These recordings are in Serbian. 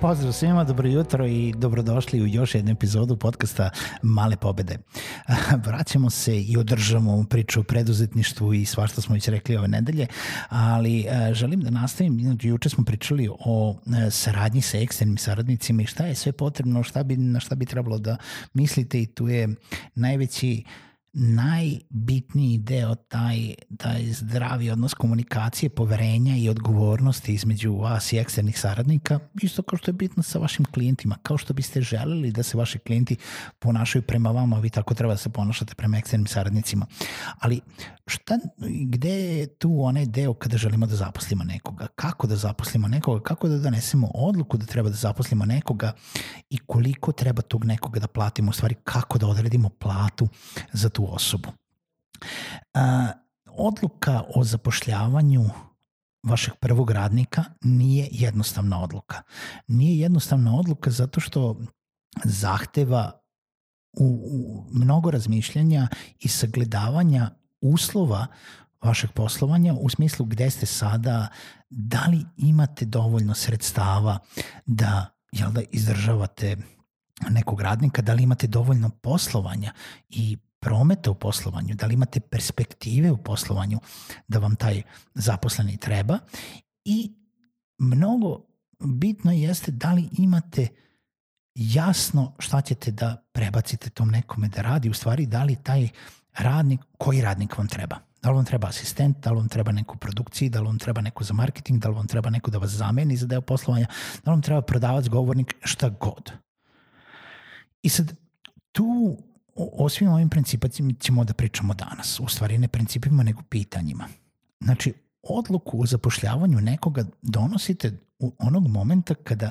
Pozdrav svima, dobro jutro i dobrodošli u još jednu epizodu podcasta Male pobede. Vraćamo se i održamo priču o preduzetništvu i svašta smo već rekli ove nedelje, ali e, želim da nastavim, juče smo pričali o e, saradnji sa eksternim saradnicima i šta je sve potrebno, šta bi, na šta bi trebalo da mislite i tu je najveći najbitniji deo taj, taj zdravi odnos komunikacije, poverenja i odgovornosti između vas i eksternih saradnika, isto kao što je bitno sa vašim klijentima, kao što biste želeli da se vaši klijenti ponašaju prema vama, vi tako treba da se ponašate prema eksternim saradnicima. Ali šta, gde je tu onaj deo kada želimo da zaposlimo nekoga? Kako da zaposlimo nekoga? Kako da donesemo odluku da treba da zaposlimo nekoga i koliko treba tog nekoga da platimo? U stvari, kako da odredimo platu za tu osobu? A, odluka o zapošljavanju vašeg prvog radnika nije jednostavna odluka. Nije jednostavna odluka zato što zahteva u, u mnogo razmišljanja i sagledavanja uslova vašeg poslovanja u smislu gde ste sada, da li imate dovoljno sredstava da, jel da izdržavate nekog radnika, da li imate dovoljno poslovanja i prometa u poslovanju, da li imate perspektive u poslovanju da vam taj zaposleni treba i mnogo bitno jeste da li imate jasno šta ćete da prebacite tom nekome da radi, u stvari da li taj radnik, koji radnik vam treba. Da li vam treba asistent, da li vam treba neko u produkciji, da li vam treba neko za marketing, da li vam treba neko da vas zameni za deo poslovanja, da li vam treba prodavac, govornik, šta god. I sad, tu o, svim ovim principima ćemo da pričamo danas. U stvari ne principima, nego pitanjima. Znači, odluku o zapošljavanju nekoga donosite u onog momenta kada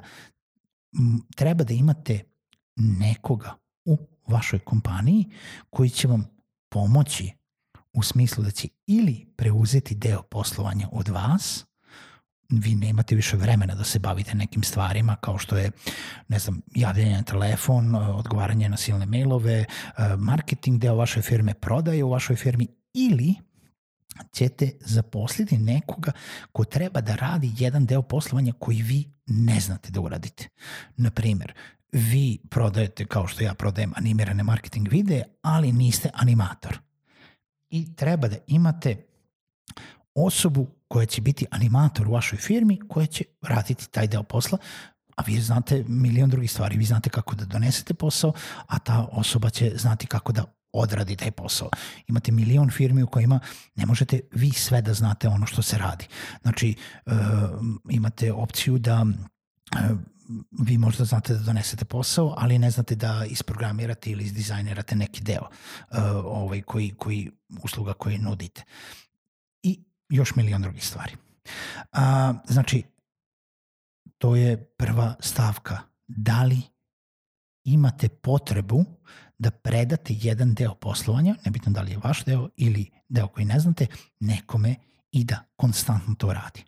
treba da imate nekoga u vašoj kompaniji koji će vam pomoći u smislu da će ili preuzeti deo poslovanja od vas, vi nemate više vremena da se bavite nekim stvarima kao što je, ne znam, javljanje na telefon, odgovaranje na silne mailove, marketing deo vaše firme, prodaje u vašoj firmi ili ćete zaposliti nekoga ko treba da radi jedan deo poslovanja koji vi ne znate da uradite. Naprimer, vi prodajete, kao što ja prodajem animirane marketing videe, ali niste animator. I treba da imate osobu koja će biti animator u vašoj firmi, koja će raditi taj deo posla, a vi znate milion drugih stvari. Vi znate kako da donesete posao, a ta osoba će znati kako da odradi taj posao. Imate milion firmi u kojima ne možete vi sve da znate ono što se radi. Znači, uh, imate opciju da uh, vi možda znate da donesete posao, ali ne znate da isprogramirate ili izdizajnirate neki deo uh, ovaj, koji, koji, usluga koje nudite. I još milion drugih stvari. A, znači, to je prva stavka. Da li imate potrebu da predate jedan deo poslovanja, nebitno da li je vaš deo ili deo koji ne znate, nekome i da konstantno to radi.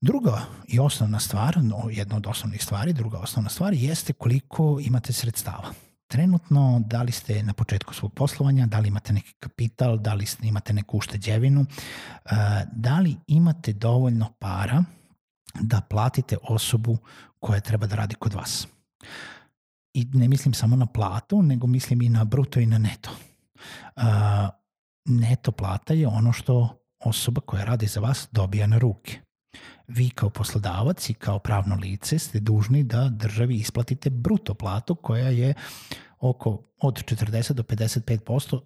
Druga i osnovna stvar, no, jedna od osnovnih stvari, druga osnovna stvar jeste koliko imate sredstava. Trenutno, da li ste na početku svog poslovanja, da li imate neki kapital, da li imate neku ušteđevinu, eh, da li imate dovoljno para da platite osobu koja treba da radi kod vas. I ne mislim samo na platu, nego mislim i na bruto i na neto. Uh, neto plata je ono što osoba koja radi za vas dobija na ruke. Vi kao poslodavac i kao pravno lice ste dužni da državi isplatite bruto platu koja je oko od 40 do 55%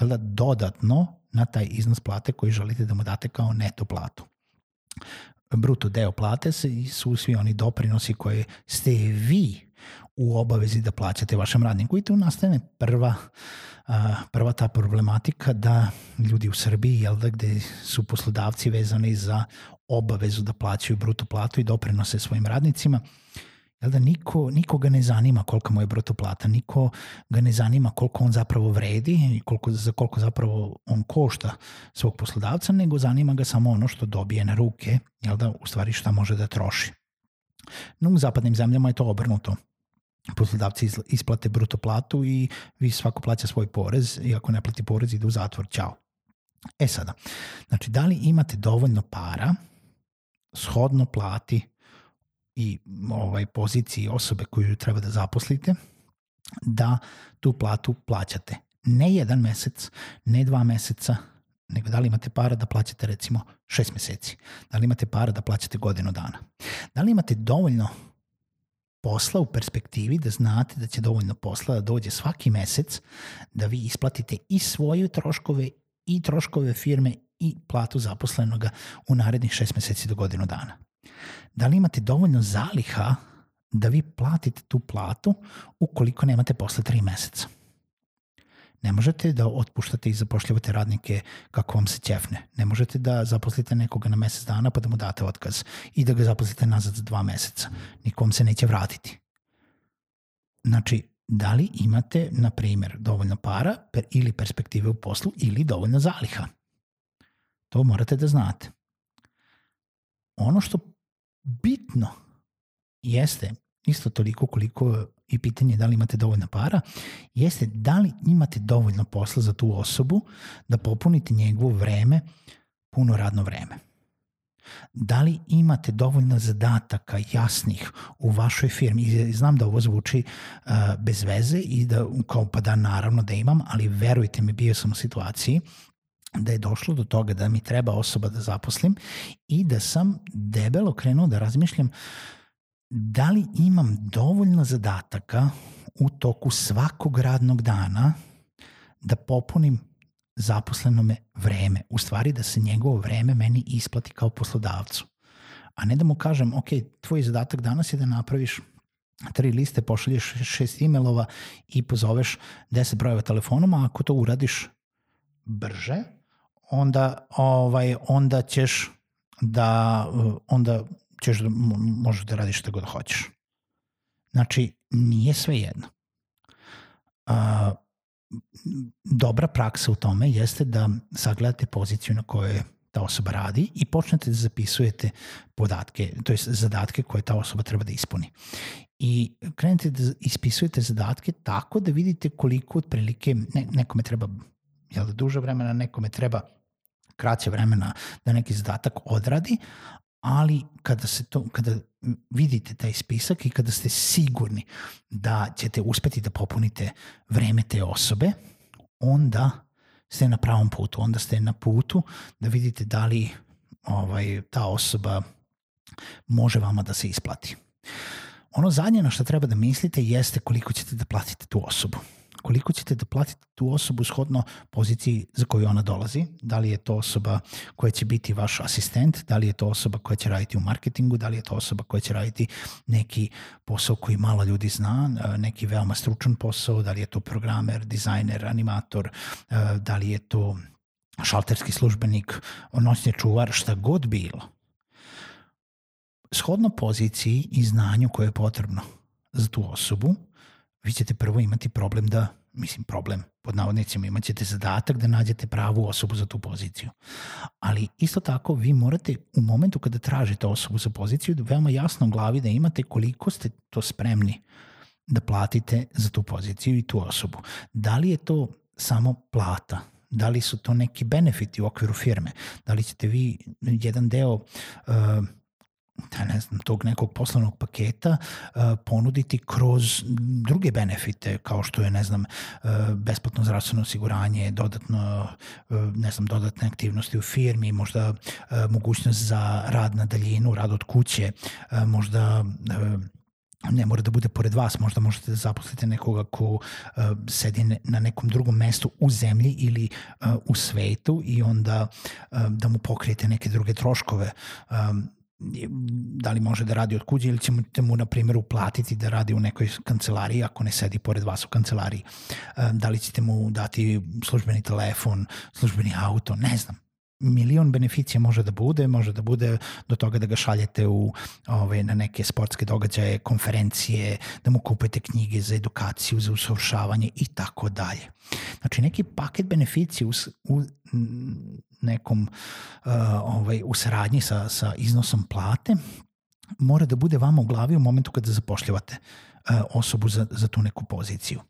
jel da, dodatno na taj iznos plate koji želite da mu date kao neto platu. Bruto deo plate su svi oni doprinosi koje ste vi u obavezi da plaćate vašem radniku i tu nastane prva prva ta problematika da ljudi u Srbiji, jel da, gde su poslodavci vezani za obavezu da plaćaju bruto platu i doprinose svojim radnicima, jel da niko, nikoga ne zanima kolika mu je bruto plata, niko ga ne zanima koliko on zapravo vredi i koliko, za koliko zapravo on košta svog poslodavca, nego zanima ga samo ono što dobije na ruke, jel da, u stvari šta može da troši. No, u zapadnim zemljama je to obrnuto poslodavci isplate bruto platu i vi svako plaća svoj porez i ako ne plati porez ide u zatvor, ćao. E sada, znači da li imate dovoljno para shodno plati i ovaj poziciji osobe koju treba da zaposlite da tu platu plaćate. Ne jedan mesec, ne dva meseca, nego da li imate para da plaćate recimo šest meseci, da li imate para da plaćate godinu dana, da li imate dovoljno posla u perspektivi da znate da će dovoljno posla da dođe svaki mesec da vi isplatite i svoje troškove i troškove firme i platu zaposlenoga u narednih šest meseci do godinu dana. Da li imate dovoljno zaliha da vi platite tu platu ukoliko nemate posle tri meseca? Ne možete da otpuštate i zapošljavate radnike kako vam se ćefne. Ne možete da zaposlite nekoga na mesec dana pa da mu date otkaz i da ga zaposlite nazad za dva meseca. Niko vam se neće vratiti. Znači, da li imate, na primjer, dovoljno para per, ili perspektive u poslu ili dovoljno zaliha? To morate da znate. Ono što bitno jeste isto toliko koliko i pitanje da li imate dovoljno para, jeste da li imate dovoljno posla za tu osobu da popunite njegovo vreme, puno radno vreme. Da li imate dovoljno zadataka jasnih u vašoj firmi? I znam da ovo zvuči uh, bez veze i da kao pa da naravno da imam, ali verujte mi bio sam u situaciji da je došlo do toga da mi treba osoba da zaposlim i da sam debelo krenuo da razmišljam da li imam dovoljno zadataka u toku svakog radnog dana da popunim zaposlenome vreme. U stvari da se njegovo vreme meni isplati kao poslodavcu. A ne da mu kažem, ok, tvoj zadatak danas je da napraviš tri liste, pošalješ šest e-mailova i pozoveš deset brojeva telefonom, a ako to uradiš brže, onda, ovaj, onda ćeš da onda ćeš da možeš da radiš šta god hoćeš. Znači, nije sve jedno. A, dobra praksa u tome jeste da sagledate poziciju na kojoj ta osoba radi i počnete da zapisujete podatke, to je zadatke koje ta osoba treba da ispuni. I krenete da ispisujete zadatke tako da vidite koliko otprilike ne, nekome treba jel duže vremena, nekome treba kraće vremena da neki zadatak odradi, ali kada se to kada vidite taj spisak i kada ste sigurni da ćete uspeti da popunite vreme te osobe, onda ste na pravom putu, onda ste na putu da vidite da li ovaj, ta osoba može vama da se isplati. Ono zadnje na što treba da mislite jeste koliko ćete da platite tu osobu koliko ćete da platite tu osobu shodno poziciji za koju ona dolazi, da li je to osoba koja će biti vaš asistent, da li je to osoba koja će raditi u marketingu, da li je to osoba koja će raditi neki posao koji malo ljudi zna, neki veoma stručan posao, da li je to programer, dizajner, animator, da li je to šalterski službenik, noćni čuvar, šta god bilo. Shodno poziciji i znanju koje je potrebno za tu osobu, vi ćete prvo imati problem da, mislim problem, pod navodnicima imat ćete zadatak da nađete pravu osobu za tu poziciju. Ali isto tako vi morate u momentu kada tražite osobu za poziciju da veoma jasno u glavi da imate koliko ste to spremni da platite za tu poziciju i tu osobu. Da li je to samo plata, da li su to neki benefiti u okviru firme, da li ćete vi jedan deo uh, da ne znam, tog nekog poslovnog paketa uh, ponuditi kroz druge benefite kao što je, ne znam, uh, besplatno zdravstveno osiguranje, dodatno, uh, ne znam, dodatne aktivnosti u firmi, možda mogućnost za rad na daljinu, rad od kuće, možda ne mora da bude pored vas, možda možete da zaposlite nekoga ko uh, sedi na nekom drugom mestu u zemlji ili uh, u svetu i onda uh, da mu pokrijete neke druge troškove. Um, da li može da radi od kuće ili ćete mu, na primjer, uplatiti da radi u nekoj kancelariji ako ne sedi pored vas u kancelariji. Da li ćete mu dati službeni telefon, službeni auto, ne znam milion beneficija može da bude, može da bude do toga da ga šaljete u, ove, na neke sportske događaje, konferencije, da mu kupete knjige za edukaciju, za usavršavanje i tako dalje. Znači neki paket beneficija u, u nekom uh, ovaj, u saradnji sa, sa iznosom plate mora da bude vama u glavi u momentu kada zapošljavate uh, osobu za, za tu neku poziciju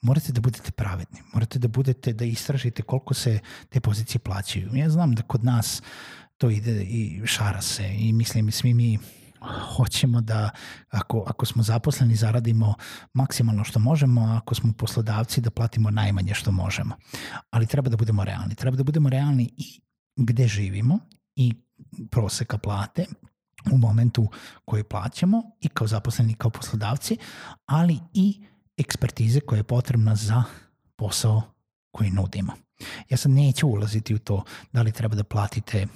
morate da budete pravedni, morate da budete, da istražite koliko se te pozicije plaćaju. Ja znam da kod nas to ide i šara se i mislim svi mi hoćemo da ako, ako smo zaposleni zaradimo maksimalno što možemo, a ako smo poslodavci da platimo najmanje što možemo. Ali treba da budemo realni. Treba da budemo realni i gde živimo i proseka plate u momentu koji plaćamo i kao zaposleni i kao poslodavci, ali i ekspertize koja je potrebna za posao koji nudimo. Ja sad neću ulaziti u to da li treba da platite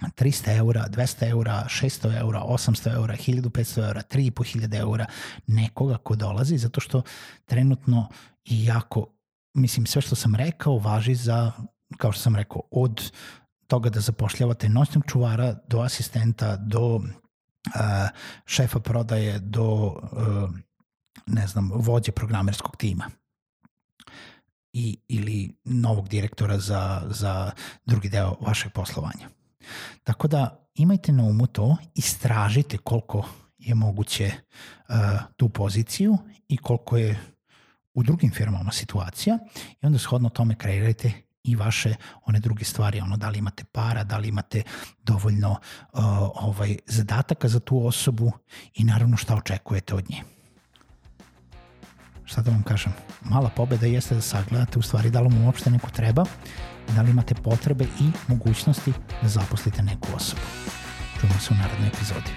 300 eura, 200 eura, 600 eura, 800 eura, 1500 eura, 3500 eura nekoga ko dolazi, zato što trenutno i jako, mislim, sve što sam rekao važi za, kao što sam rekao, od toga da zapošljavate noćnog čuvara do asistenta, do uh, šefa prodaje, do uh, ne znam, vođe programerskog tima i, ili novog direktora za, za drugi deo vašeg poslovanja. Tako da imajte na umu to, istražite koliko je moguće uh, tu poziciju i koliko je u drugim firmama situacija i onda shodno tome kreirajte i vaše one druge stvari, ono da li imate para, da li imate dovoljno uh, ovaj zadataka za tu osobu i naravno šta očekujete od nje šta da vam kažem, mala pobeda jeste da sagledate u stvari da li mu uopšte neko treba, da li imate potrebe i mogućnosti da zaposlite neku osobu. Čujemo se u narednoj epizodi.